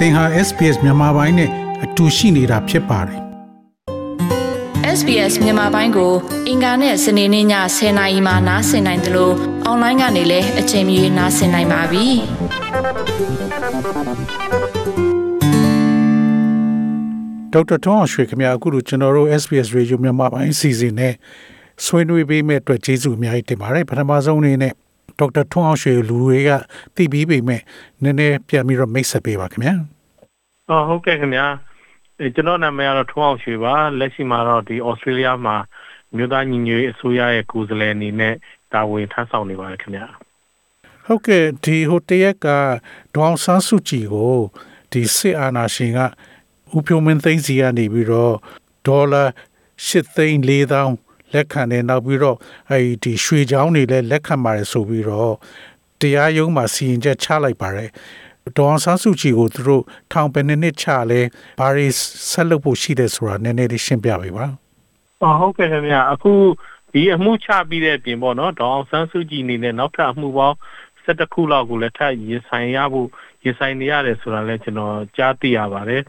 သင်ဟာ SPS မြန်မာပိုင်းနဲ့အတူရှိနေတာဖြစ်ပါတယ် SBS မြန်မာပိုင်းကို အင်ကာနဲ့စနေနေ့ည10:00နာရီမှနားဆင်နိုင်တယ်လို့အွန်လိုင်းကနေလည်းအချိန်မီနားဆင်နိုင်ပါပြီဒေါက်တာထွန်းအောင်ရွှေခင်ဗျာအခုလိုကျွန်တော်တို့ SBS Radio မြန်မာပိုင်းအစီအစဉ်နဲ့ဆွေးနွေးပေးမဲ့အတွက်ကျေးဇူးအများကြီးတင်ပါတယ်ပထမဆုံးအနေနဲ့ဒေါက်တာထွန်းအောင်ရွှေလူတွေကသိပြီးပေမဲ့နည်းနည်းပြန်ပြီးတော့မိတ်ဆက်ပေးပါခင်ဗျာ အော်ဟုတ်ကဲ့ခင်ဗျာအဲကျွန်တော်နာမည်ကတော့ထွန်းအောင်ရွှေပါလက်ရှိမှာတော့ဒီဩစတြေးလျမှာမြို့သားညီညွတ်ရေးအစိုးရရဲ့ကိုယ်စားလှယ်အနေနဲ့တာဝန်ထမ်းဆောင်နေပါတယ်ခင်ဗျာဟုတ်ကဲ့ဒီဟိုတရက်ကဒေါအောင်ဆန်းစုကြည်ကိုဒီစစ်အာဏာရှင်ကဥပယမင်းသိန်းစီကနေပြီးတော့ဒေါ်လာ8သိန်း4000လက်ခံတယ်နောက်ပြီးတော့အဲဒီရွှေချောင်းတွေလည်းလက်ခံပါတယ်ဆိုပြီးတော့တရားရုံးမှာစီရင်ချက်ချလိုက်ပါတယ် ဒေါအောင်ဆန်းစုကြည်ကိုသူတို့ထောင်ပယ်နှစ်နှစ်ချလဲဘာတွေဆက်လုပ်ဖို့ရှိတယ်ဆိုတာနည်းနည်းလေးရှင်းပြပေးပါအော်ဟုတ်ကဲ့ခင်ဗျာအခုဒီအမှုချပြီးတဲ့အပြင်ပေါ့နော်ဒေါအောင်ဆန်းစုကြည်အနေနဲ့နောက်ထပ်အမှုပေါင်း17ခုလောက်ကိုလည်းထပ်ရင်ဆိုင်ရဖို့ရင်ဆိုင်နေရတယ်ဆိုတာလည်းကျွန်တော်ကြားသိရပါတယ်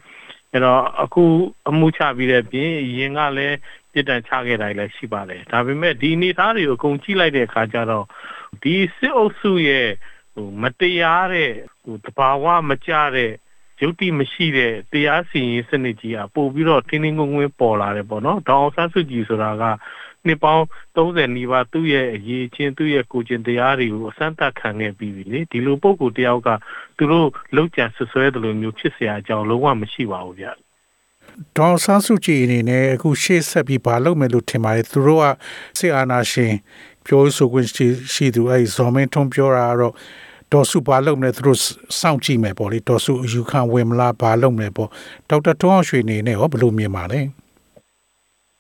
အဲ့တော့အခုအမှုချပြီးတဲ့ပြင်ရင်ကလည်းပြစ်ဒဏ်ချခဲ့တာလည်းရှိပါတယ်ဒါပေမဲ့ဒီအနေအထားတွေကိုအကုန်ကြည့်လိုက်တဲ့အခါကျတော့ဒီစစ်အုပ်စုရဲ့ဟိုမတရားတဲ့ဟိုတဘာဝမကြတဲ့ယုတ်တိမရှိတဲ့တရားစီရင်စနစ်ကြီးကပို့ပြီးတော့တင်းတင်းငုံငုံပေါ်လာတယ်ပေါ့နော်ဒေါအောင်ဆန်းစုကြည်ဆိုတာကနှစ်ပေါင်း30နီးပါးသူ့ရဲ့အရေးချင်းသူ့ရဲ့ကိုကျင်တရားတွေကိုအစမ်းသတ်ခံခဲ့ပြီးပြီလေဒီလိုပုံကိုတယောက်ကသူတို့လောက်ကြံဆွဆွဲတယ်လို့မျိုးဖြစ်เสียအကြောင်းလုံးဝမရှိပါဘူးဗျ ဒေါ်ဆန်းစုကြည်အနေနဲ့အခုရှေ့ဆက်ပြီးဘာလုပ်မယ်လို့ထင်ပါတယ်သူတို့ကစစ်အာဏာရှင်ပြောဆိုခွင့်ရှိရှိသူအဲဇော်မင်းထွန်းပြောတာကတော့ ဒေါ်စုဘာလုပ်မလဲသူတို့စောင့်ကြည့်မယ်ပေါ့လေဒေါ်စုအယူခံဝင်မလားဘာလုပ်မလဲပေါ့ဒေါက်တာထွန်းအောင်ရွှေအနေနဲ့ရောဘယ်လိုမြင်ပါလဲ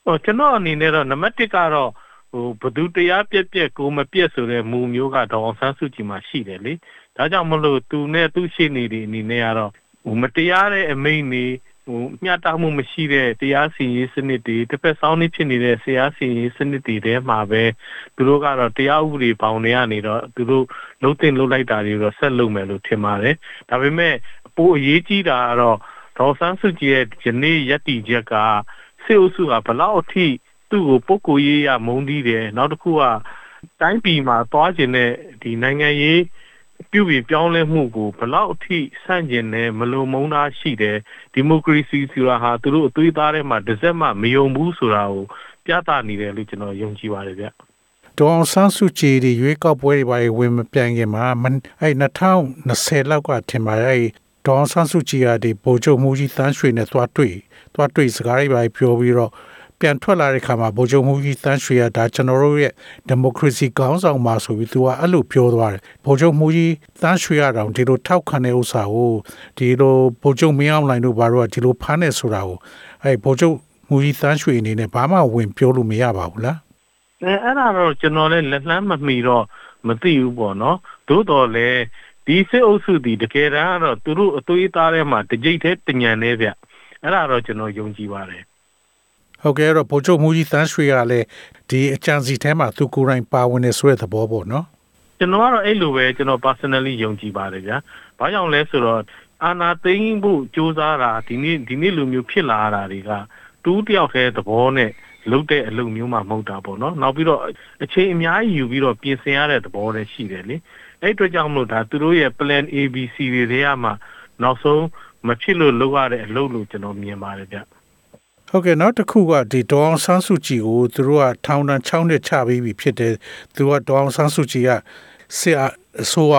ဟိုကျွန်တော်အနေနဲ့တော့နံပါတ်1ကတော့ဟိုဘသူတရားပြက်ပြက်ကိုမပြက်ဆိုတဲ့မူမျိုးကဒေါအောင်ဆန်းစုကြည်မှာရှိတယ်လေဒါကြောင့်မလို့သူနဲ့သူရှိနေဒီအနေနဲ့ကတော့ဟိုမတရားတဲ့အမိန့်နေ ဟိုမျှတမှုမရှိတဲ့တရားစီရင်စနစ်တွေတစ်ဖက်ဆောင်းနေဖြစ်နေတဲ့ဆရာစီရင်စနစ်တွေထဲမှာပဲသူတို့ကတော့တရားဥပဒေပေါင်းတွေကနေတော့သူတို့လုံးတင်လုံးလိုက်တာတွေတော့ဆက်လုပ်မယ်လို့ထင်ပါတယ်ဒါပေမဲ့အပိုအရေးကြီးတာကတော့ဒေါ်ဆန်းစုကြည်ရဲ့ယနေ့ယက်တီချက်ကစစ်အုပ်စုကဘလောက်အထိသူ့ကိုပုတ်ကိုရေးရမုန်းတီးတယ်နောက်တစ်ခုကတိုင်းပြည်မှာသွားကျင်တဲ့ဒီနိုင်ငံရေး ပြုပြင်ပြောင်းလဲမှုကိုဘလောက်အထိဆန့်ကျင်တယ်မလုံမုန်းတာရှိတယ်ဒီမိုကရေစီဆိုတာဟာသူတို့အသွေးသားထဲမှာတစ်စက်မှမယုံဘူးဆိုတာကိုပြသနေတယ်လို့ကျွန်တော်ယုံကြည်ပါတယ်ဗျဒေါ်အောင်ဆန်းစုကြည်ဒီရွေးကောက်ပွဲတွေပါဝင်မပြန်ခင်မှာမန်အဲ2020လောက်ကထင်ပါတယ်အဲဒေါ်အောင်ဆန်းစုကြည်ကဒီဗိုလ်ချုပ်မှုကြီးတန်းရွှေနဲ့သွားတွေ့သွားတွေ့စကားတွေပါပြောပြီးတော့ ပြန်ထွက်လာတဲ့ခါမှာဗိုလ်ချုပ်မှုကြီးတန်းရွှေကဒါကျွန်တော်တို့ရဲ့ဒီမိုကရေစီကောင်းဆောင်ပါဆိုပြီးသူကအဲ့လိုပြောသွားတယ်ဗိုလ်ချုပ်မှုကြီးတန်းရွှေရတောင်ဒီလိုထောက်ခံတဲ့ဥစ္စာကိုဒီလိုဗိုလ်ချုပ်မင်းအောင်လှိုင်တို့ဘာလို့ကဒီလိုဖမ်းနေဆိုတာကိုအဲဗိုလ်ချုပ်မှုကြီးတန်းရွှေအနေနဲ့ဘာမှဝင်ပြောလို့မရပါဘူးလားအဲအဲ့ဒါတော့ကျွန်တော်လည်းလက်လှမ်းမမီတော့မသိဘူးပေါ့နော်သို့တော်လည်းဒီစစ်အုပ်စုဒီတကယ်တမ်းကတော့သူတို့အသွေးသားထဲမှာတကြိတ်တည်းတညံနေဗျအဲ့ဒါတော့ကျွန်တော်ယုံကြည်ပါတယ် ဟုတ်ကဲ့အဲ့တော့ဗိုလ်ချုပ်မှုကြီးတန်းရွှေကလည်းဒီအကြံစီထဲမှာသူကိုယ်တိုင်ပါဝင်နေဆိုတဲ့သဘောပေါ့နော်ကျွန်တော်ကတော့အဲ့လိုပဲကျွန်တော် personally ယုံကြည်ပါတယ်ဗျာဘာကြောင့်လဲဆိုတော့အာနာသိမ့်ဖို့စူးစမ်းတာဒီနေ့ဒီနေ့လိုမျိုးဖြစ်လာတာတွေကတူးတယောက်တည်းသဘောနဲ့လုပ်တဲ့အလုပ်မျိုးမှမဟုတ်တာပေါ့နော်နောက်ပြီးတော့အချိန်အများကြီးယူပြီးတော့ပြင်ဆင်ရတဲ့သဘောလည်းရှိတယ်လေအဲ့အတွက်ကြောင့်မလို့ဒါသူတို့ရဲ့ plan ABC တွေထဲမှာနောက်ဆုံးမဖြစ်လို့လုပ်ရတဲ့အလုပ်လို့ကျွန်တော်မြင်ပါတယ်ဗျ ဟုတ်ကဲ့နောက်တစ်ခုကဒီဒေါအောင်ဆန်းစုကြည်ကိုသူတို့ကထောင်ဒဏ်6နှစ်ချပြီးပြီဖြစ်တယ်သူကဒေါအောင်ဆန်းစုကြည်ကစစ်အစိုးရ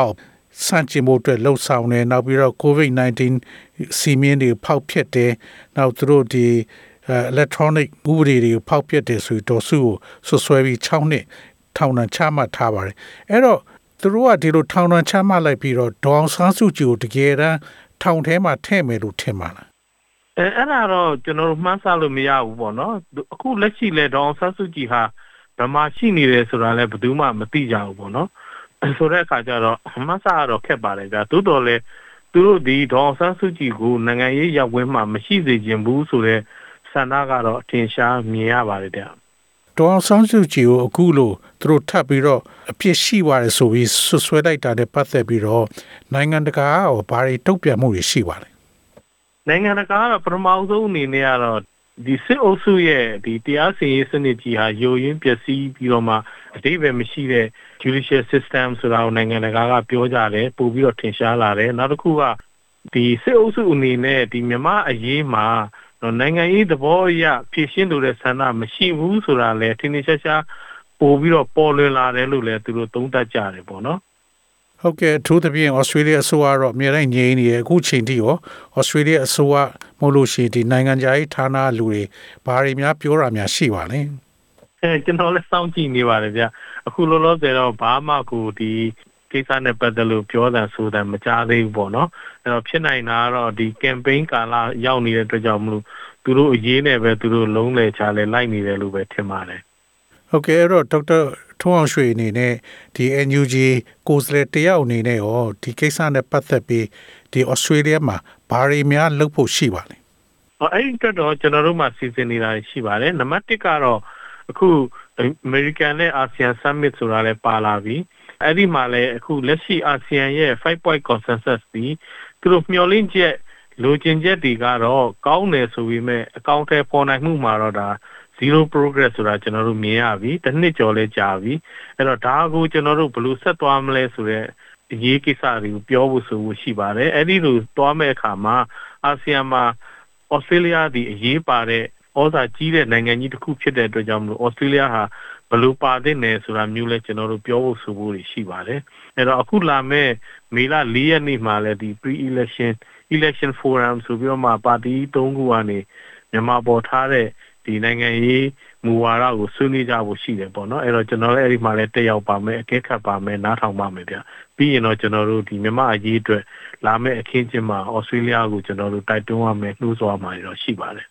စန့်ကျင်ဖို့အတွက်လှုပ်ဆောင်နေနောက်ပြီးတော့ COVID-19 စီမင်းတွေဖောက်ဖျက်တယ်နောက်သူတို့ဒီ electronic ဥပဒေတွေကိုဖောက်ဖျက်တယ်ဆိုပြီးဒေါ်စုကိုဆွဆွဲပြီး6နှစ်ထောင်ဒဏ်ချမှတ်ထားပါတယ်အဲ့တော့သူတို့ကဒီလိုထောင်ဒဏ်ချမှတ်လိုက်ပြီးတော့ဒေါအောင်ဆန်းစုကြည်ကိုတကယ်တမ်းထောင်ထဲမှာထည့်မယ်လို့ထင်ပါလား အဲအဲ့ဒါတော့ကျွန်တော်တို့မှန်းဆလို့မရဘူးပေါ့နော်အခုလက်ရှိလဲဒေါအောင်ဆန်းစုကြည်ဟာဗမာရှိနေတယ်ဆိုတာလဲဘယ်သူမှမသိကြဘူးပေါ့နော်ဆိုတဲ့အခါကျတော့မှန်းဆရတော့ခက်ပါတယ်ဗျာသို့တော်လဲသူတို့ဒီဒေါအောင်ဆန်းစုကြည်ကိုနိုင်ငံရေးရောက်ဝင်းမှာမရှိစေခြင်းဘူးဆိုတဲ့ဆန္ဒကတော့အထင်ရှားမြင်ရပါတယ်ဗျာဒေါအောင်ဆန်းစုကြည်ကိုအခုလို့သူတို့ထပ်ပြီးတော့အပြစ်ရှိပါတယ်ဆိုပြီးဆွဆွဲလိုက်တာနဲ့ပတ်သက်ပြီးတော့နိုင်ငံတကာကဘာတွေတုံ့ပြန်မှုတွေရှိပါလဲ နိုင်ငံတကာကတော့ပထမဆုံးအနေနဲ့ကတော့ဒီစစ်အုပ်စုရဲ့ဒီတရားစီရင်စနစ်ကြီးဟာယိုယွင်းပျက်စီးပြီးတော့မှအတိပယ်မရှိတဲ့ judicial system ဆိုတာကိုနိုင်ငံတကာကပြောကြတယ်ပို့ပြီးတော့ထင်ရှားလာတယ်နောက်တစ်ခုကဒီစစ်အုပ်စုအနေနဲ့ဒီမြန်မာအရေးမှာနိုင်ငံရေးသဘောအရဖြည့်ရှင်းလိုတဲ့ဆန္ဒမရှိဘူးဆိုတာလေထင်ထင်ရှားရှားပို့ပြီးတော့ပေါ်လွင်လာတယ်လို့လည်းသူတို့သုံးသပ်ကြတယ်ပေါ့နော် ဟုတ်ကဲ့အထူးသဖြင့်ဩစတြေးလျအစိုးရတော့အများတိုင်းငြိမ်းနေရအခုချိန်ထိရောဩစတြေးလျအစိုးရမဟုတ်လို့ရှိရင်ဒီနိုင်ငံခြားရေးဌာနလူတွေဘာတွေများပြောတာများရှိပါလဲအဲကျွန်တော်လည်းစောင့်ကြည့်နေပါတယ်ဗျအခုလောလောဆယ်တော့ဘာမှကိုဒီကိစ္စနဲ့ပတ်သက်လို့ပြောတာဆိုတာမကြားသေးဘူးပေါ့နော်အဲ့တော့ဖြစ်နိုင်တာကတော့ဒီ campaign ကာလရောက်နေတဲ့အတွက်ကြောင့်မလို့သူတို့အရေးနဲ့ပဲသူတို့လုံးလေချလဲလိုက်နေတယ်လို့ပဲထင်ပါတယ် ဟုတ်ကဲ့အဲ့တော့ဒေါက်တာထွန်းအောင်ရွှေအနေနဲ့ဒီ NUG ကိုယ်စားလှယ်တယောက်အနေနဲ့ရောဒီကိစ္စနဲ့ပတ်သက်ပြီးဒီ Australia မှာဘာတွေများလုပ်ဖို့ရှိပါလဲ။ဟောအဲ့ဒီတော့ကျွန်တော်တို့မှစီစဉ်နေတာရှိပါတယ်။နံပါတ်1ကတော့အခု American နဲ့ ASEAN Summit ဆိုတာလည်းပါလာပြီ။အဲ့ဒီမှာလည်းအခုလက်ရှိ ASEAN ရဲ့5 point consensus ဒီသူတို့မျှော်လင့်ချက်လိုချင်ချက်တွေကတော့ကောင်းတယ်ဆိုပေမဲ့အကောင့်ထဲပေါ်နိုင်မှုမှာတော့ဒါ 0 progress ဆိုတာကျွန်တော်တို့မြင်ရပြီတစ်နှစ်ကျော်လဲကြာပြီအဲ့တော့ဒါကိုကျွန်တော်တို့ဘယ်လိုဆက်သွားမလဲဆိုတော့အရေးကိစ္စတွေကိုပြောဖို့ဆိုဖို့ရှိပါတယ်အဲ့ဒီလိုသွားမဲ့အခါမှာအာဆီယံမှာဩစတြေးလျဒီအရေးပါတဲ့ဩဇာကြီးတဲ့နိုင်ငံကြီးတစ်ခုဖြစ်တဲ့အတွက်ကြောင့်မလို့ဩစတြေးလျဟာဘလို့ပါတဲ့နယ်ဆိုတာမျိုးလဲကျွန်တော်တို့ပြောဖို့ဆိုဖို့ရှိပါတယ်အဲ့တော့အခုလာမဲ့မေလ၄ရက်နေ့မှာလဲဒီ pre election election forum ဆိုပြီးတော့မှပါတီ၃ခုကနေမြန်မာပေါ်ထားတဲ့ ဒီနိုင်ငံရေးမူဝါဒကိုဆွေးနွေးကြဖို့ရှိတယ်ပေါ့နော်အဲ့တော့ကျွန်တော်လည်းအဲ့ဒီမှာလည်းတက်ရောက်ပါမယ်အကဲခတ်ပါမယ်နားထောင်ပါမယ်ဗျပြီးရင်တော့ကျွန်တော်တို့ဒီမြန်မာအရေးအတွက်လာမယ့်အခင်းကျင်းမှာဩစတြေးလျကိုကျွန်တော်တို့တိုက်တွန်းရမယ်နှိုးဆော်ရမှာတော့ရှိပါတယ်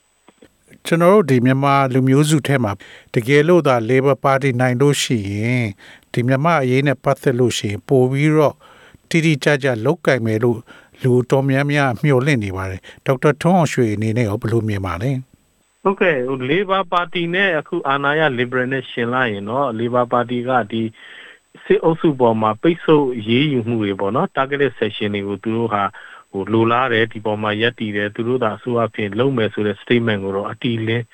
ကျွန်တော်တို့ဒီမြန်မာလူမျိုးစုထဲမှာတကယ်လို့သာ Labor Party နိုင်လို့ရှိရင်ဒီမြန်မာအရေးနဲ့ပတ်သက်လို့ရှိရင်ပို့ပြီးတော့တိတိကျကျလောက်ကင်မယ်လို့လူတော်များများမျှော်လင့်နေပါတယ်ဒေါက်တာထွန်းအောင်ရွှေအနေနဲ့ရောဘယ်လိုမြင်ပါလဲ ဟုတ်ကဲ့ဟို Labor Party နဲ့အခုအာဏာရ Liberal နဲ့ရှင်လိုက်ရင်တော့ Labor Party ကဒီစစ်အုပ်စုပေါ်မှာပိတ်ဆို့ရေးယူမှုတွေပေါ့နော် targeted session တွေကိုသူတို့ဟာဟိုလိုလားတယ်ဒီပေါ်မှာရက်တည်တယ်သူတို့သာအစိုးရဖြစ်လုံးမယ်ဆိုတဲ့ statement ကိုတော့အတီးလင်း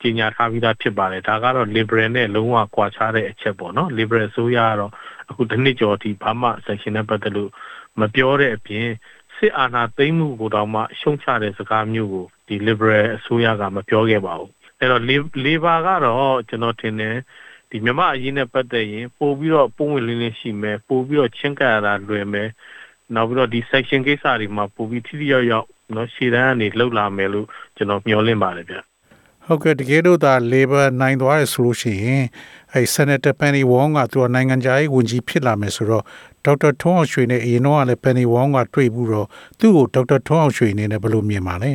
ကြီးညာထားပြီးသားဖြစ်ပါတယ်ဒါကတော့ liberal နဲ့လုံးဝကွာခြားတဲ့အချက်ပေါ့နော် liberal ဆိုရကတော့အခုတစ်နှစ်ကျော်ဒီဘာမှ section နဲ့ပတ်သက်လို့မပြောတဲ့အပြင် စစ်အာဏာသိမ်းမှုကိုတောင်မှရှုံချတဲ့စကားမျိုးကိုဒီ liberal အစိုးရကမပြောခဲ့ပါဘူးအဲ့တော့ labor ကတော့ကျွန်တော်ထင်တယ်ဒီမြမအရေးနဲ့ပတ်သက်ရင်ပို့ပြီးတော့ပုံဝင်လင်းလင်းရှိမယ်ပို့ပြီးတော့ချင်းကပ်ရတာလွယ်မယ်နောက်ပြီးတော့ဒီ section ကိစ္စတွေမှာပို့ပြီးထိထိရောက်ရောက်နော်ရှေ့တန်းကနေလှုပ်လာမယ်လို့ကျွန်တော်မျှော်လင့်ပါတယ်ဗျ ဟုတ်ကဲ့တကယ်လို့ဒါ labor နိုင်သွားရဆိုလို့ရှိရင်အဲ Senator Penny Wong ကသူကနိုင်ငံခြားရေးဝန်ကြီးဖြစ်လာမယ်ဆိုတော့ဒေါက်တာထွန်းအောင်ရွှေနဲ့အရင်တော့လည်း Penny Wong ကတွေ့ပြီးတော့သူ့ကိုဒေါက်တာထွန်းအောင်ရွှေအနေနဲ့ဘယ်လိုမြင်ပါလဲ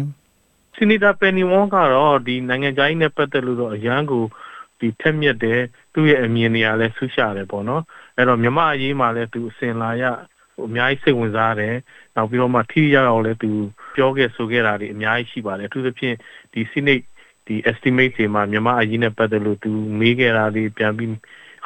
ဆီနီတာ Penny Wong ကတော့ဒီနိုင်ငံခြားရေးနဲ့ပတ်သက်လို့တော့အရန်ကိုဒီထက်မြက်တယ်သူ့ရဲ့အမြင်တွေကလည်းဆူရှာတယ်ပေါ့နော်အဲ့တော့မြမအရေးမှာလည်းသူအစင်လာရဟိုအများကြီးစိတ်ဝင်စားတယ်နောက်ပြီးတော့မှထိရောက်အောင်လည်းသူပြောခဲ့ဆိုခဲ့တာတွေအများကြီးရှိပါတယ်အထူးသဖြင့်ဒီ Senate ဒီ estimate တွေမှာမြန်မာအရေးနဲ့ပတ်သက်လို့သူမေးခဲ့တာတွေပြန်ပြီး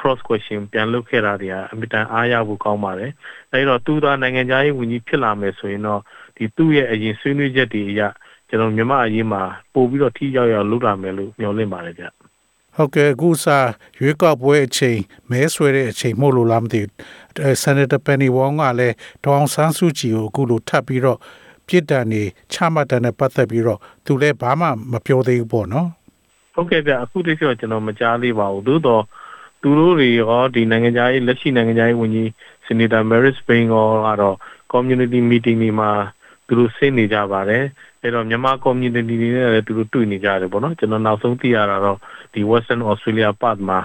cross question ပြန်လုပ်ခဲ့တာတွေကအမြဲတမ်းအားရဖို့ကောင်းပါတယ်။အဲဒီတော့သူသာနိုင်ငံသားရေးဝန်ကြီးဖြစ်လာမယ်ဆိုရင်တော့ဒီသူ့ရဲ့အရင်ဆွေးနွေးချက်တွေအရကျွန်တော်မြန်မာအရေးမှာပို့ပြီးတော့ထိရောက်ရောက်လုပ်လာမယ်လို့မျှော်လင့်ပါတယ်ဗျ။ဟုတ်ကဲ့အခုစားရွေးကောက်ပွဲအချိန်မဲဆွဲတဲ့အချိန်မို့လို့လားမသိဘူးဆန်နတာပန်နီဝေါကလည်းဒေါအောင်ဆန်းစုကြည်ကိုအခုလိုထပ်ပြီးတော့ ပြစ်ဒဏ်နေချမှတ်တဲ့နဲ့ပတ်သက်ပြီးတော့သူလည်းဘာမှမပြောသေးဘူးပေါ့နော်ဟုတ်ကဲ့ဗျအခုတည်းကကျွန်တော်မကြားသေးပါဘူးသို့တော့သူတို့တွေရောဒီနိုင်ငံခြားရေးလက်ရှိနိုင်ငံခြားရေးဝန်ကြီးဆီနီတာမယ်ရစ်ဘိန်ရောကတော့ community meeting တွေမှာသူတို့ဆင်းနေကြပါတယ်အဲ့တော့မြန်မာ community တွေနဲ့လည်းသူတို့တွေ့နေကြတယ်ပေါ့နော်ကျွန်တော်နောက်ဆုံးသိရတာတော့ဒီ Western Australia part မှာ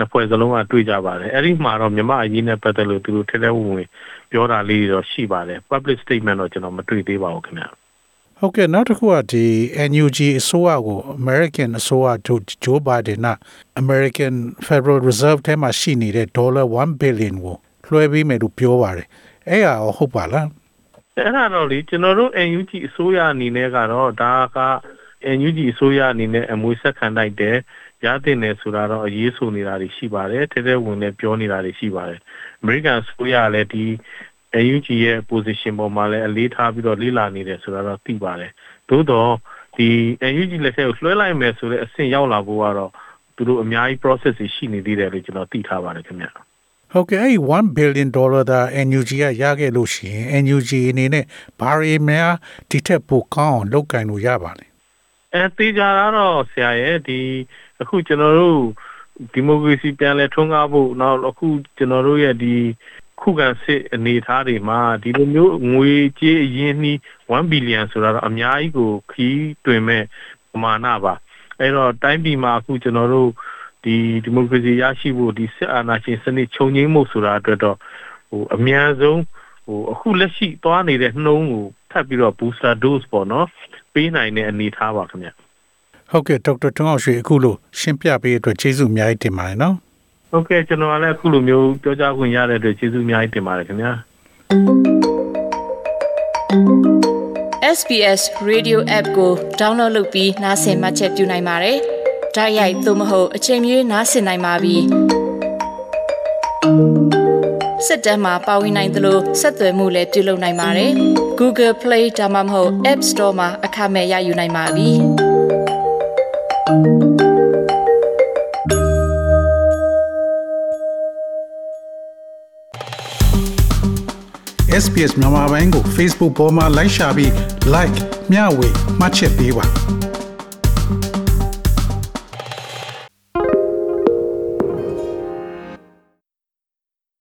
နှစ်ဖွဲ့စလုံးကတွေ့ကြပါတယ်အဲ့ဒီမှာတော့မြန်မာအရေးနဲ့ပတ်သက်လို့သူတို့ထဲထဲဝင်ဝင်ပြောတာလေးတွေတော့ရှိပါတယ် public statement တော့ကျွန်တော်မတွေ့သေးပါဘူးခင်ဗျဟုတ်ကဲ့နောက်တစ်ခုကဒီ NUG အစိုးရကို American အစိုးရတို့ဂျိုးဘိုင်ဒန်က American Federal Reserve ထဲမှာရှိနေတဲ့ဒေါ်လာ1 billion ကိုလွှဲပေးမယ်လို့ပြောပါတယ်အဲ့ဟာဟုတ်ပါလားအဲ့ဒါတော့လေကျွန်တော်တို့ NUG အစိုးရအနေနဲ့ကတော့ဒါက NUG အစိုးရအနေနဲ့အမွေဆက်ခံလိုက်တယ်ရတဲ့နယ်ဆိုတာတော့အရေးဆိုနေတာတွေရှိပါတယ်ထဲထဲဝင်နဲ့ပြောနေတာတွေရှိပါတယ်အမေရိကန်အစိုးရလည်းဒီ UNG ရဲ့ position ပေါ်မှာလည်းအလေးထားပြီးတော့လေ့လာနေတယ်ဆိုတာတော့သိပါတယ်သို့တော့ဒီ UNG လက်ထက်ကိုလွှဲလိုက်မယ်ဆိုတဲ့အဆင့်ရောက်လာဖို့ကတော့သူတို့အများကြီး process တွေရှိနေသေးတယ်လို့ကျွန်တော်သိထားပါတယ်ခင်ဗျဟုတ်ကဲ့အဲ့1 billion dollar ဒါ NUG ကရခဲ့လို့ရှိရင် NUG အနေနဲ့ဘာရီများဒီထက်ပိုကောင်းအောင်လုပ်ကင်လို့ရပါလဲ အဲတေးကြတာတော့ဆရာရဲ့ဒီအခုကျွန်တော်တို့ဒီမိုကရေစီပြန်လဲထွန်းကားဖို့နောက်အခုကျွန်တော်တို့ရဲ့ဒီခုခံစစ်အနေအထားတွေမှာဒီလိုမျိုးငွေကြေးအရင်းနှီး1ဘီလီယံဆိုတာတော့အများကြီးကိုခီးတွင်မဲ့ပမာဏပါအဲ့တော့တိုင်းပြည်မှာအခုကျွန်တော်တို့ဒီဒီမိုကရေစီရရှိဖို့ဒီစစ်အာဏာရှင်စနစ်ချုပ်ငြိမ်းမှုဆိုတာအတွက်တော့ဟိုအများဆုံးဟိုအခုလက်ရှိသွားနေတဲ့နှုံးကို ထပ်ပြီးတော့ booster dose ပေါ့နော်ပေးနိုင်တဲ့အနေအထားပါခင်ဗျဟုတ်ကဲ့ဒေါက်တာထွန်းအောင်ရွှေအခုလို့ရှင်းပြပေးတဲ့အတွက်ကျေးဇူးအများကြီးတင်ပါတယ်နော်ဟုတ်ကဲ့ကျွန်တော်လည်းအခုလိုမျိုးပြောကြားခွင့်ရတဲ့အတွက်ကျေးဇူးအများကြီးတင်ပါတယ်ခင်ဗျာ SBS Radio App ကို download လုပ်ပြီးနားဆင်မှတ်ချက်ပြုနိုင်ပါတယ်။ဒါရိုက်သို့မဟုတ်အချိန်မီနားဆင်နိုင်ပါပြီ။စစ်တမ်းမှာပါဝင်နိုင်သလိုဆက်သွယ်မှုလည်းပြုလုပ်နိုင်ပါတယ်။ Google Play ဒါမှမဟုတ် App Store မှာအခမဲ့ရယူနိုင်ပါပြီ။ SPS မြန်မာပိုင်းကို Facebook ပေါ်မှာ like ရှာပြီး like မျှဝေမှတ်ချက်ပေးပါ